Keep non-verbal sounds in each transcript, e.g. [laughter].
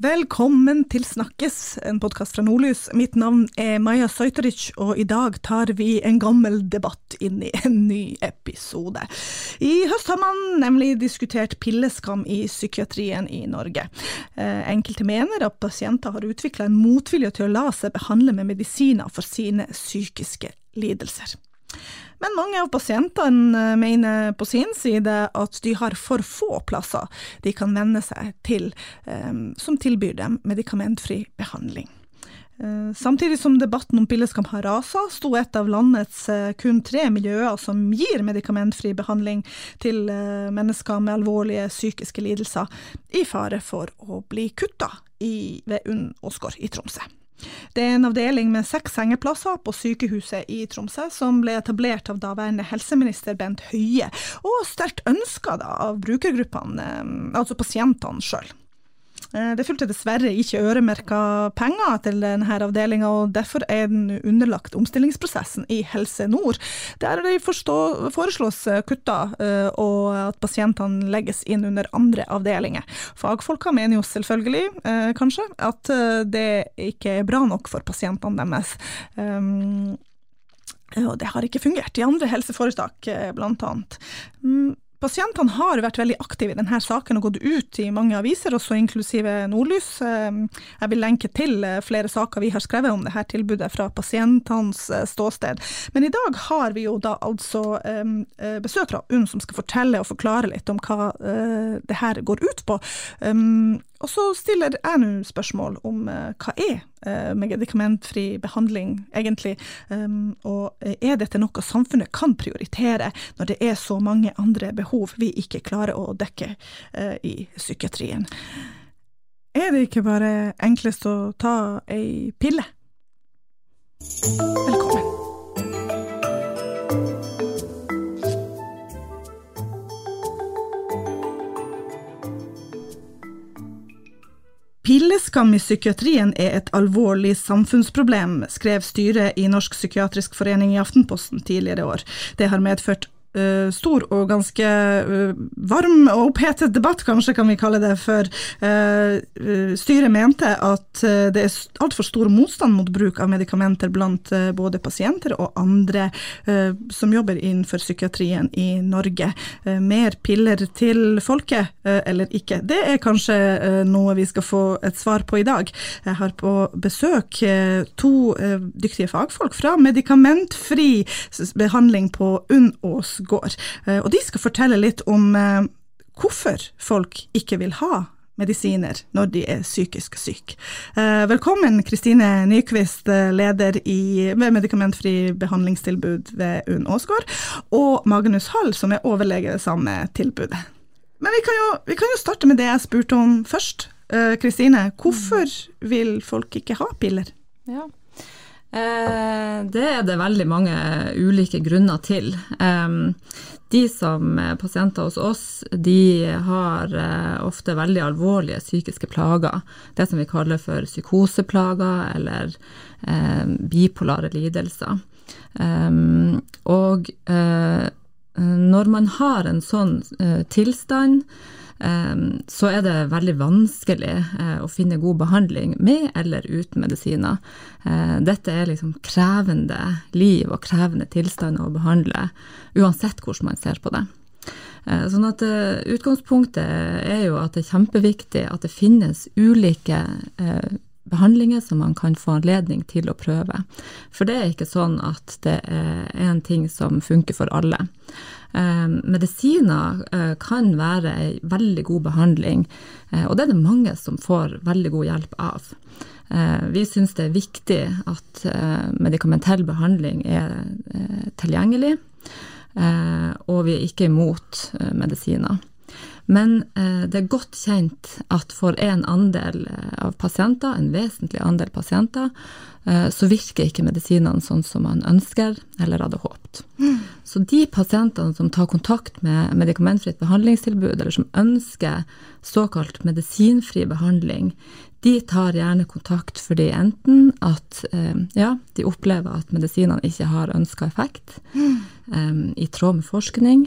Velkommen til Snakkes, en podkast fra Nordlys. Mitt navn er Maja Søjteric, og i dag tar vi en gammel debatt inn i en ny episode. I høst har man nemlig diskutert pilleskam i psykiatrien i Norge. Eh, enkelte mener at pasienter har utvikla en motvilje til å la seg behandle med medisiner for sine psykiske lidelser. Men mange av pasientene eh, mener på sin side at de har for få plasser de kan venne seg til eh, som tilbyr dem medikamentfri behandling. Eh, samtidig som debatten om pilleskam har rasa, sto et av landets kun tre miljøer som gir medikamentfri behandling til mennesker med alvorlige psykiske lidelser, i fare for å bli kutta ved UNN Åsgård i Tromsø. Det er en avdeling med seks sengeplasser på sykehuset i Tromsø, som ble etablert av daværende helseminister Bent Høie, og sterkt ønska av brukergruppene, eh, altså pasientene sjøl. Eh, det fulgte dessverre ikke øremerka penger til denne avdelinga, og derfor er den underlagt omstillingsprosessen i Helse Nord, der det foreslås kutta, eh, og at pasientene legges inn under andre avdelinger. Fagfolka mener jo selvfølgelig, eh, kanskje, at det ikke er bra nok for pasientene deres. Og det har ikke fungert i andre helseforetak, blant annet. Pasientene har vært veldig aktive i denne saken og gått ut i mange aviser, også inklusive Nordlys. Ehm, jeg vil lenke til eh, flere saker vi har skrevet om dette tilbudet fra pasientenes eh, ståsted. Men i dag har vi jo da altså ehm, eh, besøk fra UNN som skal fortelle og forklare litt om hva det her går ut på. Ehm, og så stiller jeg nå spørsmål om uh, hva er uh, medikamentfri behandling egentlig, um, og er dette noe samfunnet kan prioritere når det er så mange andre behov vi ikke klarer å dekke i psykiatrien? Er det ikke bare enklest å ta ei pille? Velkommen. Pilleskam i psykiatrien er et alvorlig samfunnsproblem, skrev styret i Norsk psykiatrisk forening i Aftenposten tidligere i år. Det har medført stor og ganske uh, varm og opphetet debatt, kanskje kan vi kalle det, for uh, styret mente at det er altfor stor motstand mot bruk av medikamenter blant både pasienter og andre som jobber innenfor psykiatrien i Norge. mer piller til folket, eller ikke? Det er kanskje noe vi skal få et svar på i dag. Jeg har på besøk to dyktige fagfolk fra medikamentfri behandling på UNN Ås går. Eh, og de skal fortelle litt om eh, hvorfor folk ikke vil ha medisiner når de er psykisk syke. Eh, velkommen Kristine Nyquist, leder i, ved medikamentfri behandlingstilbud ved UNN Åsgård, og Magnus Hall, som er overlege ved samme tilbudet. Men vi kan, jo, vi kan, jo, starte med det jeg spurte om først. Kristine, hvorfor vil folk ikke ha piller? Ja, det er det veldig mange ulike grunner til. De som er pasienter hos oss, de har eh, ofte veldig alvorlige psykiske plager. Det som vi kaller for psykoseplager eller bipolare lidelser. Og eh, når man har en sånn tilstand, så er det veldig vanskelig eh, å finne god behandling med eller uten medisiner. Eh, dette er liksom krevende liv og krevende tilstander å behandle, uansett hvordan man ser på det. Eh, sånn at Utgangspunktet er jo at det er kjempeviktig at det finnes ulike behandlinger som man kan få anledning til å prøve. For det er ikke sånn at det er en ting som funker for alle. Eh, medisiner eh, kan være en veldig god behandling, eh, og det er det mange som får veldig god hjelp av. Vi syns det er viktig at medikamentell behandling er tilgjengelig, og vi er ikke imot medisiner. Men eh, det er godt kjent at for en andel eh, av pasienter, en vesentlig andel pasienter, eh, så virker ikke medisinene sånn som man ønsker eller hadde håpet. Mm. Så de pasientene som tar kontakt med medikamentfritt behandlingstilbud, eller som ønsker såkalt medisinfri behandling, de tar gjerne kontakt fordi enten at ja, de opplever at medisinene ikke har ønska effekt, mm. um, i tråd med forskning,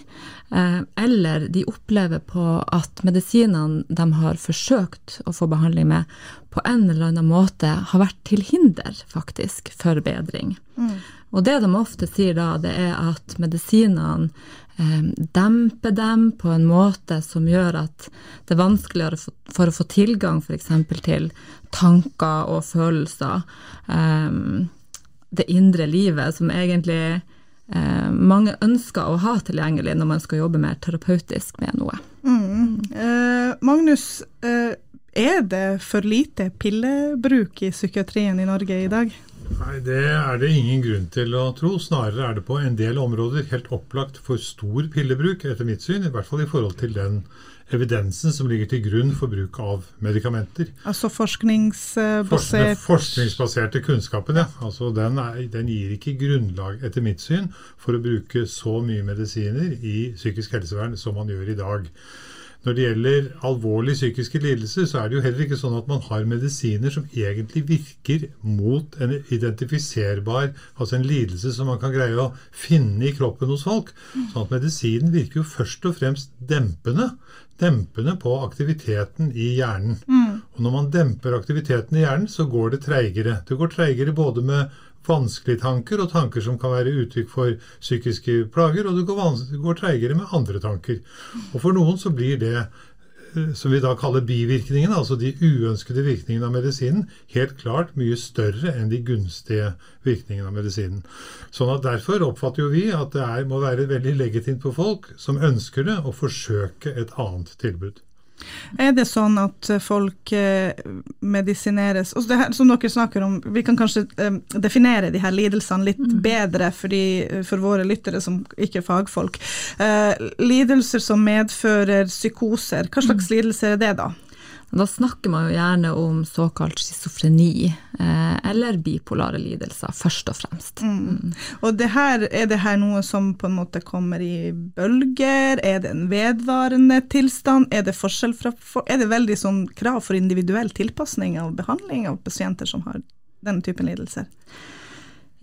uh, eller de opplever på at medisinene de har forsøkt å få behandling med, på en eller annen måte har vært til hinder, faktisk, for bedring. Mm. Og det de ofte sier da, det er at medisinene eh, demper dem på en måte som gjør at det er vanskeligere for, å få tilgang f.eks. til tanker og følelser. Eh, det indre livet som egentlig eh, mange ønsker å ha tilgjengelig når man skal jobbe mer terapeutisk med noe. Mm. Eh, Magnus, eh, er det for lite pillebruk i psykiatrien i Norge i dag? Nei, Det er det ingen grunn til å tro. Snarere er det på en del områder helt opplagt for stor pillebruk, etter mitt syn. I hvert fall i forhold til den evidensen som ligger til grunn for bruk av medikamenter. Altså forskningsbasert Forskningsbaserte kunnskapen, ja. Altså den, er, den, gir ikke grunnlag, etter mitt syn, for å bruke så mye medisiner i psykisk helsevern som man gjør i dag. Når det gjelder alvorlige psykiske lidelser, så er det jo heller ikke sånn at man har medisiner som egentlig virker mot en identifiserbar, altså en lidelse som man kan greie å finne i kroppen hos folk. Sånn at medisinen virker jo først og fremst dempende. Dempende på aktiviteten i hjernen. Mm. Og når man demper aktiviteten i hjernen, så går det treigere. Det går treigere både med vanskelige tanker og tanker som kan være uttrykk for psykiske plager, og det går, går treigere med andre tanker. Og for noen så blir det eh, som vi da kaller bivirkningene, altså de uønskede virkningene av medisinen, helt klart mye større enn de gunstige virkningene av medisinen. Sånn at Derfor oppfatter jo vi at det er, må være veldig legitimt for folk som ønsker det, å forsøke et annet tilbud. Er det sånn at folk eh, medisineres det her, Som dere snakker om, vi kan kanskje eh, definere de her lidelsene litt mm. bedre for, de, for, våre lyttere som ikke er fagfolk. Eh, lidelser som medfører psykoser, hva slags mm. lidelser er det da? Da snakker man jo gjerne om såkalt schizofreni, eh, eller bipolare lidelser, først og fremst. Mm. mm. Og det her, Er det her noe som på en måte kommer i bølger? Er det en vedvarende tilstand? Er det fra Er det veldig sånn krav for individuell tilpasning av behandling av pasienter som har denne typen lidelser?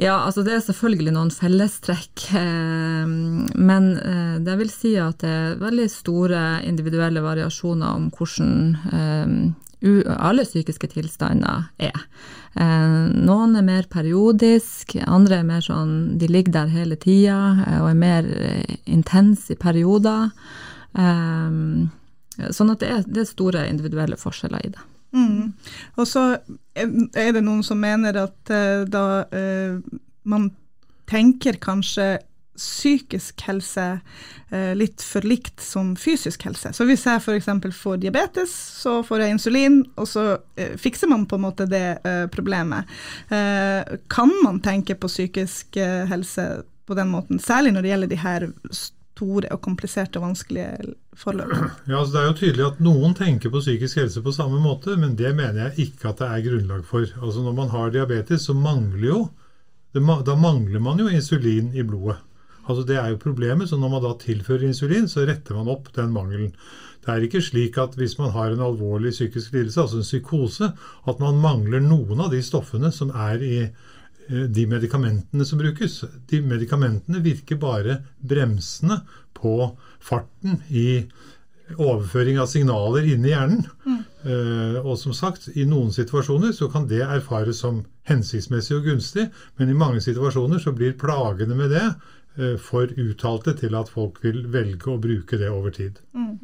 Ja, altså det er selvfølgelig noen fellestrekk, [laughs] eh, men eh, det vil si at det er veldig store individuelle variasjoner om hvordan eh, alle psykiske tilstander er. Noen er mer periodisk, andre er mer sånn de ligger der hele tida og er mer intense i perioder. Sånn at det er, det er store individuelle forskjeller i det. Mm. Og så er det noen som mener at uh, da uh, man tenker kanskje psykisk helse uh, litt for likt som fysisk helse. Så hvis jeg f.eks. får diabetes, så får jeg insulin, og så fikser man på en måte det problemet. kan man tenke på psykisk helse på den måten, særlig når det gjelder de her store og kompliserte og vanskelige forløp. [clears throat] Ja, altså Det er jo tydelig at noen tenker på psykisk helse på samme måte, men det mener jeg ikke at det er grunnlag for. Altså Når man har diabetes, så mangler jo Da mangler man jo insulin i blodet. Altså Det er jo problemet. Så når man da tilfører insulin, så retter man opp den mangelen. Det er ikke slik at hvis man har en alvorlig psykisk lidelse, altså en psykose, at man mangler noen av de stoffene som er i de medikamentene som brukes. De medikamentene virker bare bremsende på farten i overføring av signaler inni hjernen. Mm. Uh, og som sagt, i noen situasjoner så kan det erfares som hensiktsmessig og gunstig, men i mange situasjoner så blir plagene med det Eh, for uttalte til at folk vil velge å bruke det over tid. Mm.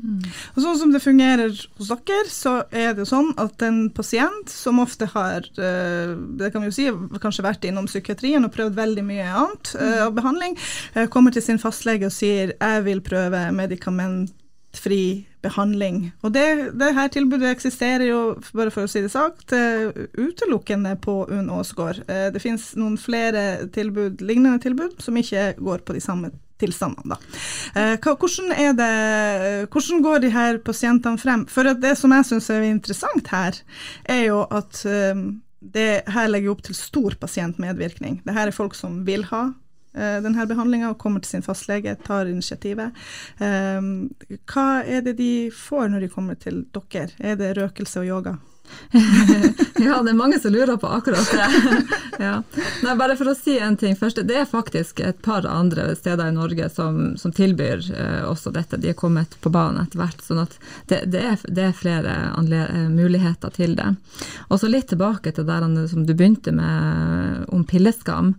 Og Sånn som det fungerer hos dere, så er det sånn at en pasient som ofte har eh, det kan vi jo si, kanskje vært innom psykiatrien og prøvd veldig mye annet mm. av behandling, kommer til sin fastlege og sier jeg vil prøve medikamentfri behandling. Og det, det, her tilbudet eksisterer jo, bare for å si det sagt, utelukkende på UNN Åsgård. Eh, det finnes noen flere tilbud, lignende tilbud som ikke går på de samme tilstandene. Da. Eh, hvordan, er det, hvordan går de her pasientene frem? For det som jeg syns er interessant her, er jo at eh, det her legger opp til stor pasientmedvirkning. Det her er folk som vil ha Eh, denne behandlinga og kommer til sin fastlege, tar initiativet. Eh, hva er det de får når de kommer til dere? Er det røkelse og yoga? [laughs] ja, det er mange som lurer på akkurat det. [laughs] ja. Nei, bare for å si en ting først. Det er faktisk et par andre steder i Norge som, som tilbyr eh, også dette. De er kommet på banen etter hvert. sånn at det, det, er, det er, flere uh, muligheter til det. Og så litt tilbake til der som du begynte med om pilleskam.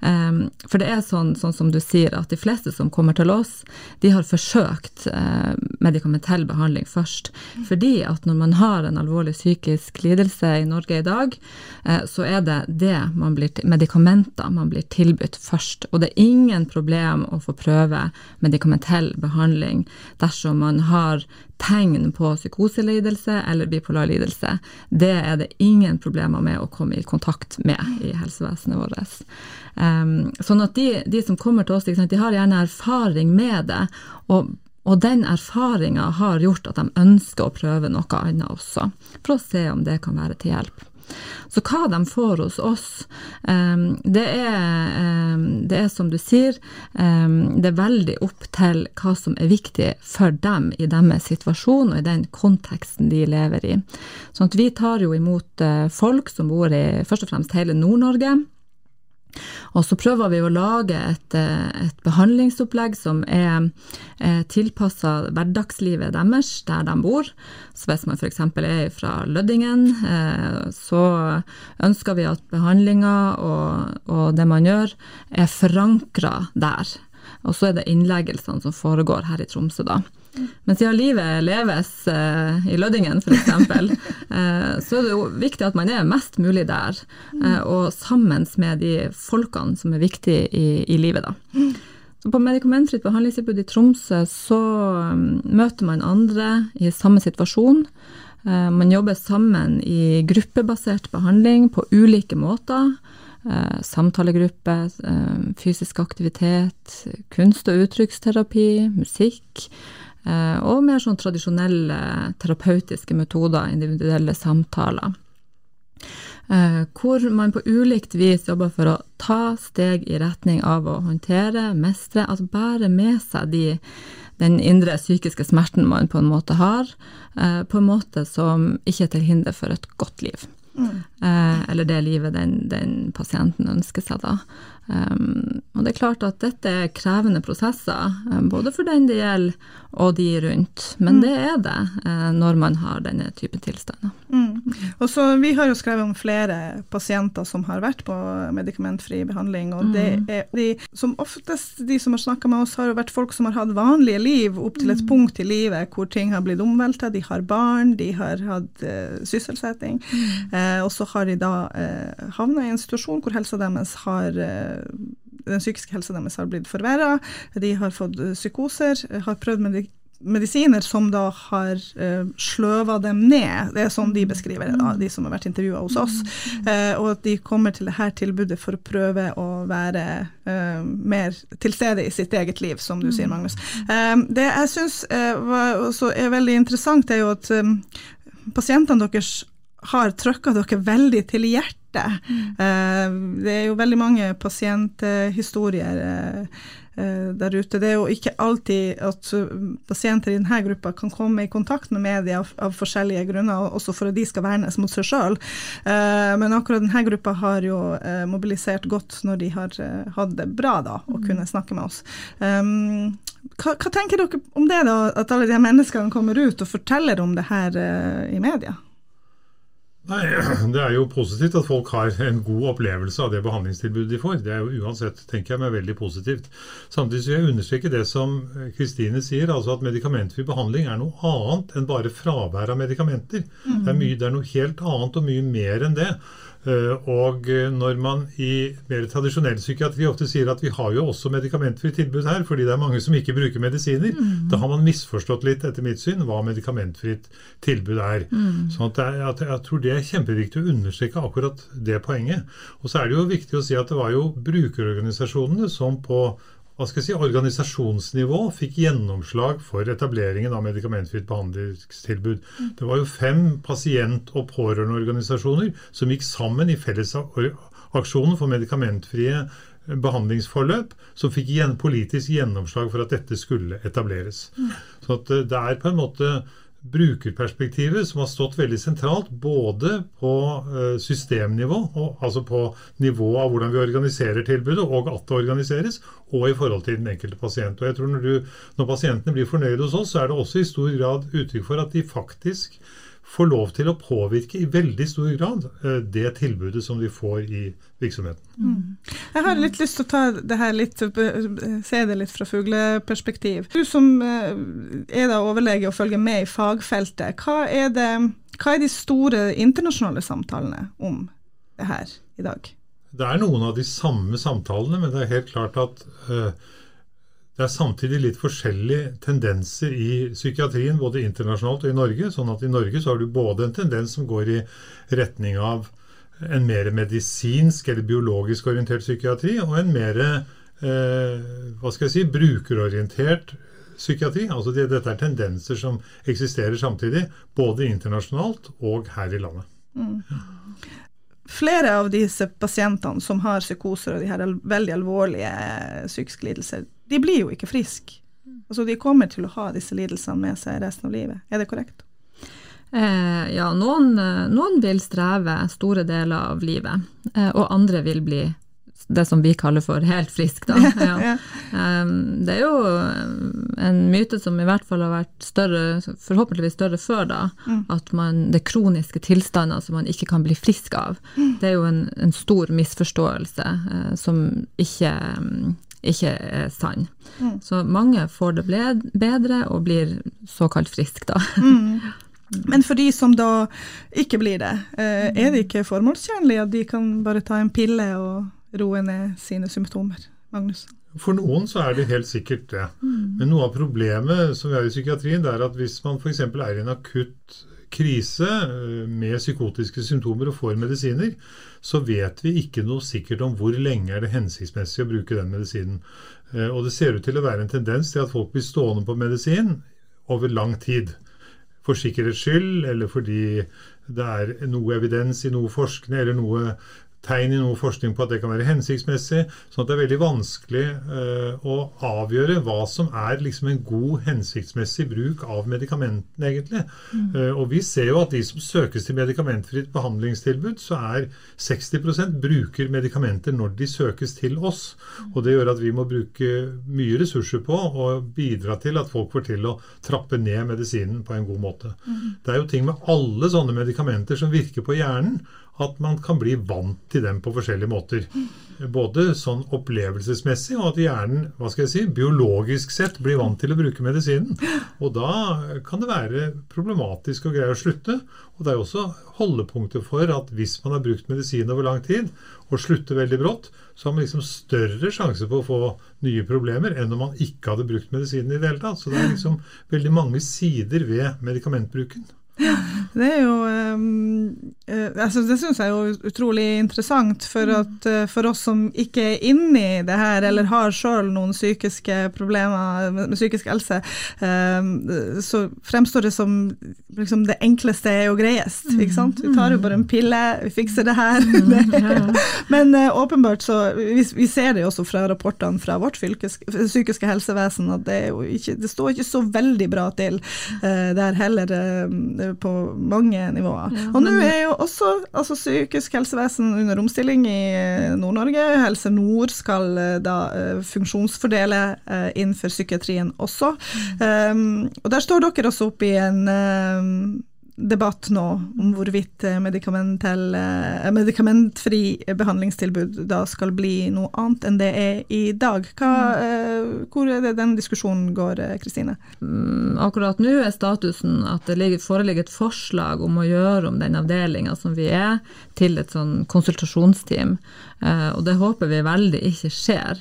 Um, for det er sånn, sånn, som du sier, at de fleste som kommer til oss, de har forsøkt eh, medikamentell behandling først. Fordi at når man har en alvorlig psykisk lidelse i Norge i dag, uh, så er det det man blir, medikamenter man blir tilbudt først. Og det er ingen problem å få prøve medikamentell behandling dersom man har tegn på psykoselidelse eller bipolar lidelse. Det er det ingen problemer med å komme i kontakt med i helsevesenet vårt. Um, sånn at de, de, som kommer til oss, de har gjerne erfaring med det. og og den erfaringa har gjort at de ønsker å prøve noe annet også, for å se om det kan være til hjelp. Så hva de får hos oss, ehm, det er, ehm, det er som du sier, ehm, det er veldig opp til hva som er viktig for dem i deres situasjon og i den konteksten de lever i. Sånn at vi tar jo imot eh, folk som bor i først og fremst hele Nord-Norge. Og så prøver vi å lage et, eh, et behandlingsopplegg som er, er tilpassa hverdagslivet deres der de bor. Så hvis man f.eks. er fra Lødingen, eh, så ønsker vi at behandlinga og, og, det man gjør, er forankra der. Og så er det innleggelsene som foregår her i Tromsø, da. Men siden livet leves eh, i Lødingen f.eks., [laughs] eh, så er det jo viktig at man er mest mulig der, eh, og sammen med de folkene som er viktige i, i livet, da. Så på medikamentfritt behandlingstilbud i Tromsø så um, møter man andre i samme situasjon. Eh, man jobber sammen i gruppebasert behandling på ulike måter. Uh, samtalegruppe, uh, fysisk aktivitet, kunst- og uttrykksterapi, musikk. Eh, og mer sånn tradisjonelle terapeutiske metoder, individuelle samtaler. Eh, hvor man på ulikt vis jobber for å ta steg i retning av å håndtere, mestre, altså bære med seg de, den indre psykiske smerten man på en måte har, eh, på en måte som ikke er til hinder for et godt liv. Mm. eller det livet den, den, pasienten ønsker seg, da. Um, og det er klart at dette er krevende prosesser, um, både for den det gjelder og de rundt. Men mm. det er det uh, når man har denne type tilstander. Mm. Og så Vi har jo skrevet om flere pasienter som har vært på medikamentfri behandling. og det mm. er de, Som oftest de som har snakka med oss, har jo vært folk som har hatt vanlige liv opp til et mm. punkt i livet hvor ting har blitt omvelta. De har barn, de har hatt uh, sysselsetting. Uh, og så har de da uh, havna i en situasjon hvor helsa deres har den psykiske helsa deres har blitt forverra, de har fått eh, psykoser, har prøvd med medisiner som da har uh, sløva dem ned. Det er sånn de beskriver det, da, de som har vært intervjua hos oss. Uh, og at de kommer til dette tilbudet for å prøve å være uh, mer til stede i sitt eget liv, som du sier, Magnus. Det jeg syns er veldig interessant, er jo at um, pasientene deres har trykka dere veldig til hjertet Mm. Det er jo veldig mange pasienthistorier eh, eh, der ute. Det er jo ikke alltid at pasienter i denne gruppa kan komme i kontakt med media av, av forskjellige grunner, også for at de skal vernes mot seg sjøl. Men akkurat denne gruppa har jo mobilisert godt når de har hatt det bra da, og mm. kunne snakke med oss. Hva, hva, tenker dere om det, da, at alle de menneskene kommer ut og forteller om det her i media? Nei, [clears throat] Det er jo positivt at folk har en god opplevelse av det behandlingstilbudet de får. Det er jo uansett, tenker jeg meg, veldig positivt. Samtidig vil jeg understreke det som Kristine sier, altså at medikamentfri behandling er noe annet enn bare fravær av medikamenter. Mm. Det, er mye, det er noe helt annet og mye mer enn det. Eh, og eh, når man i mer tradisjonell psykiatri ofte sier at vi har jo også medikamentfritt tilbud her, fordi det er mange som ikke bruker medisiner, mm. da har man misforstått litt, etter mitt syn, hva medikamentfritt tilbud er. Mm. Så sånn jeg, jeg tror det er kjempeviktig å understreke akkurat det poenget. Og så er det jo viktig å si at det var jo brukerorganisasjonene som på hva skal jeg si, organisasjonsnivå fikk gjennomslag for etableringen av medikamentfritt behandlingstilbud. Det var jo fem pasient- og pårørendeorganisasjoner som gikk sammen i fellesaksjonen for medikamentfrie behandlingsforløp, som fikk politisk gjennomslag for at dette skulle etableres. Mm. Så det er på en måte brukerperspektivet som har stått veldig sentralt, både på eh, systemnivå, altså på nivået av hvordan vi organiserer tilbudet, og at det organiseres, og i forhold til den enkelte pasient. Og jeg tror Når, du, når pasientene blir fornøyde hos oss, så er det også i stor grad uttrykk for at de faktisk får lov til å påvirke i veldig stor grad eh, det tilbudet som de får i virksomheten. Mm. Jeg har litt lyst til å ta det her litt, se det litt fra fugleperspektiv. Du som eh, er da overlege og følger med i fagfeltet, hva er, det, hva er de store internasjonale samtalene om det her i dag? Det er noen av de samme samtalene, men det er helt klart at uh, det er samtidig litt forskjellige tendenser i psykiatrien, både internasjonalt og i Norge. sånn at i Norge så har du både en tendens som går i retning av en mer medisinsk eller biologisk orientert psykiatri, og en mer eh, hva skal jeg si, brukerorientert psykiatri. Altså det, Dette er tendenser som eksisterer samtidig, både internasjonalt og her i landet. Mm. Flere av disse pasientene som har psykoser og de her veldig alvorlige psykiske lidelser, de blir jo ikke friske. Altså, de kommer til å ha disse lidelsene med seg resten av livet. Er det korrekt? Eh, ja, noen, eh, noen, vil streve store deler av livet, eh, og andre vil bli det som vi kaller for helt frisk. Da. [laughs] Ja. ja. Eh, det er jo en myte som i hvert fall har vært større, forhåpentligvis større før da, mm. at man, det er kroniske tilstander som man ikke kan bli frisk av. Mm. Det er jo en, en stor misforståelse uh, som ikke ikke er sann. Mm. Så mange får det bedre og blir såkalt friske, da. Mm. [laughs] Men for de som da ikke blir det, eh, er det ikke formålstjenlig at de kan bare ta en pille og roe ned sine symptomer? Magnus? For noen så er det helt sikkert det. Mm. Men noe av problemet som vi har i psykiatrien, det er at hvis man f.eks. er i en akutt krise eh, med psykotiske symptomer og får medisiner, så vet vi ikke noe sikkert om hvor lenge er det hensiktsmessig å bruke den medisinen. Eh, og det ser ut til å være en tendens til at folk blir stående på medisin over lang tid. For sikkerhets skyld, eller fordi det er noe evidens i noe forskning eller noe tegn i noe forskning på at det kan være hensiktsmessig. sånn at det er veldig vanskelig uh, å avgjøre hva som er liksom en god, hensiktsmessig bruk av medikamentene, egentlig. Mm. Uh, og vi ser jo at de som søkes til medikamentfritt behandlingstilbud, så er 60% bruker medikamenter når de søkes til oss. Og det gjør at vi må bruke mye ressurser på å bidra til at folk får til å trappe ned medisinen på en god måte. Mm. Det er jo ting med alle sånne medikamenter som virker på hjernen at man kan bli vant til dem på forskjellige måter. Både sånn opplevelsesmessig, og at hjernen hva skal jeg si, biologisk sett blir vant til å bruke medisinen. Og da kan det være problematisk å greie å slutte. Og det er også holdepunkter for at hvis man har brukt medisin over lang tid, og slutter veldig brått, så har man liksom større sjanse på å få nye problemer enn om man ikke hadde brukt medisinen i det hele tatt. Så det er liksom veldig mange sider ved medikamentbruken. [gasps] Det er jo um, altså Det syns jeg er jo utrolig interessant, for, mm. at, uh, for oss som ikke er inni det her, eller har sjøl noen psykiske problemer med, psykisk helse, så fremstår det som liksom, det enkleste er jo greiest. ikke sant? Vi tar jo bare en pille, vi fikser det her. Mm, [laughs] Men åpenbart så vi, vi, ser det jo også fra rapportene fra vårt fylkes, psykiske helsevesen at det, ikke, det, står ikke så veldig bra til der heller på mange nivåer. Ja, og nå er jo også altså, psykisk helsevesen under omstilling i eh, Nord-Norge. Helse Nord skal eh, da uh, funksjonsfordele innenfor psykiatrien også. Mm. Um, og der står dere også oppe i en um, debatt nå om hvorvidt eh, eh, medikamentfri behandlingstilbud da skal bli noe annet enn det er i dag. Hva, eh, hvor er det den diskusjonen går, Kristine? Mm, akkurat nå er statusen at det foreligger et forslag om å gjøre om den avdelinga som vi er, til et sånn konsultasjonsteam. Og det håper vi veldig ikke skjer.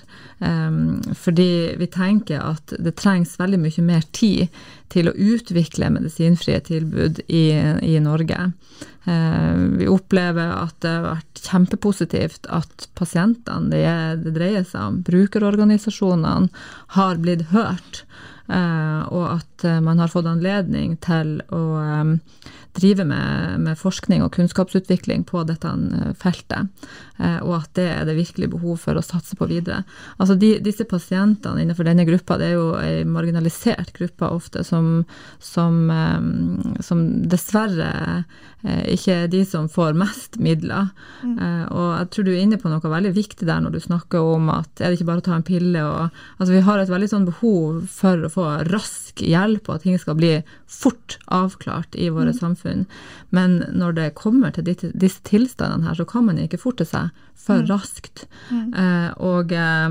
Fordi vi tenker at det trengs veldig mye mer tid til å utvikle medisinfrie tilbud i, i Norge. Eh, vi opplever at det har vært kjempepositivt at pasientene det, det dreier seg om, brukerorganisasjonene, har blitt hørt. Eh, og at at man har fått anledning til å drive med, med, forskning og kunnskapsutvikling på dette feltet, og at det er det virkelig behov for å satse på videre. Altså de, Disse pasientene innenfor denne gruppa, det er jo ei marginalisert gruppe ofte, som, som, som dessverre ikke er de som får mest midler. Mm. Og jeg tror du er inne på noe veldig viktig der når du snakker om at er det ikke bare å ta en pille og Altså vi har et veldig sånn behov for å få rask hjelp, og at ting skal bli fort avklart i våre mm. samfunn. Men når det kommer til disse, tilstandene her, så kan man ikke forte seg for mm. raskt. Mm. Eh, og eh,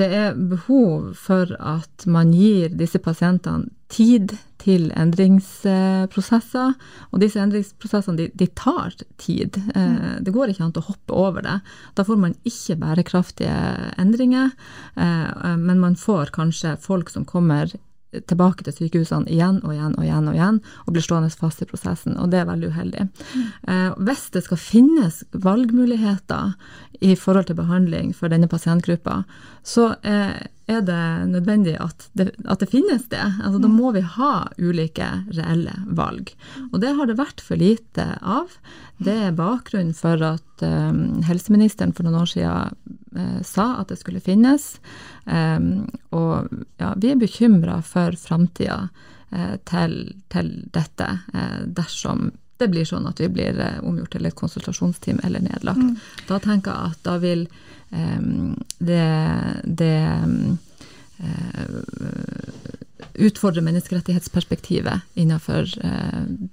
det er behov for at man gir disse pasientene tid til endringsprosesser. Og disse endringsprosessene de, de tar tid. Eh, mm. Det går ikke an å hoppe over det. Da får man ikke bærekraftige endringer, eh, men man får kanskje folk som kommer tilbake til sykehusene igjen og igjen og igjen og igjen, og blir stående fast i prosessen. Og det er veldig uheldig. Eh, hvis det skal finnes valgmuligheter i forhold til behandling for denne pasientgruppa, så er er det nødvendig at det, at det finnes det. Altså, da må vi ha ulike reelle valg. Og det har det vært for lite av. Det er bakgrunnen for at um, helseministeren for noen år siden uh, sa at det skulle finnes. Eh, og ja, vi er bekymra for framtida uh, til, til, dette uh, dersom det blir sånn at vi blir omgjort til et konsultasjonsteam eller nedlagt. Mm. Da tenker jeg at da vil det, det utfordre menneskerettighetsperspektivet innenfor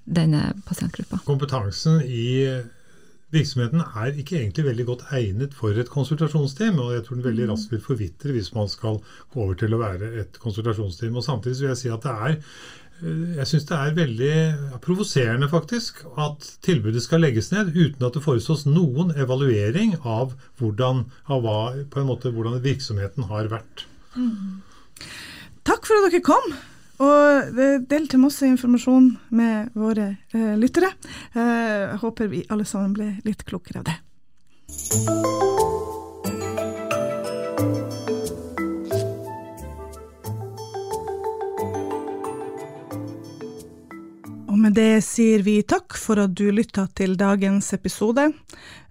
denne pasientgruppa. Kompetansen i virksomheten er ikke egentlig veldig godt egnet for et konsultasjonsteam, og jeg tror den veldig mm. raskt vil forvitre hvis man skal gå over til å være et konsultasjonsteam. Og Samtidig vil jeg si at det er Eh, jeg syns det er veldig provoserende faktisk at tilbudet skal legges ned uten at det forestås noen evaluering av hvordan, av hva, på en måte, hvordan virksomheten har vært. Mm. Takk for at dere kom og delte masse informasjon med våre eh, lyttere. Eh, håper vi alle sammen ble litt klokere av det. Og med det sier vi takk for at du lytta til dagens episode.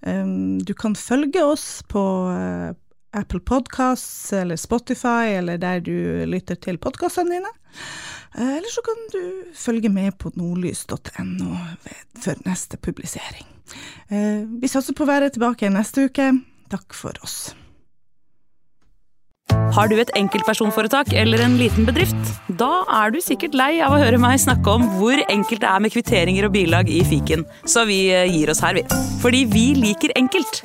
Du kan følge oss på eh, Apple Podcasts eller Spotify eller der du lytter til podkastene dine. Eh, eller så kan du følge med på nordlys.no før neste publisering. Eh, vi satser på å være tilbake neste uke. Takk for oss. Har du et enkeltpersonforetak eller en liten bedrift? Da er du sikkert lei av å høre meg snakke om hvor enkelt det er med kvitteringer og bilag i fiken, så vi eh, gir oss her, vi. Fordi vi liker enkelt.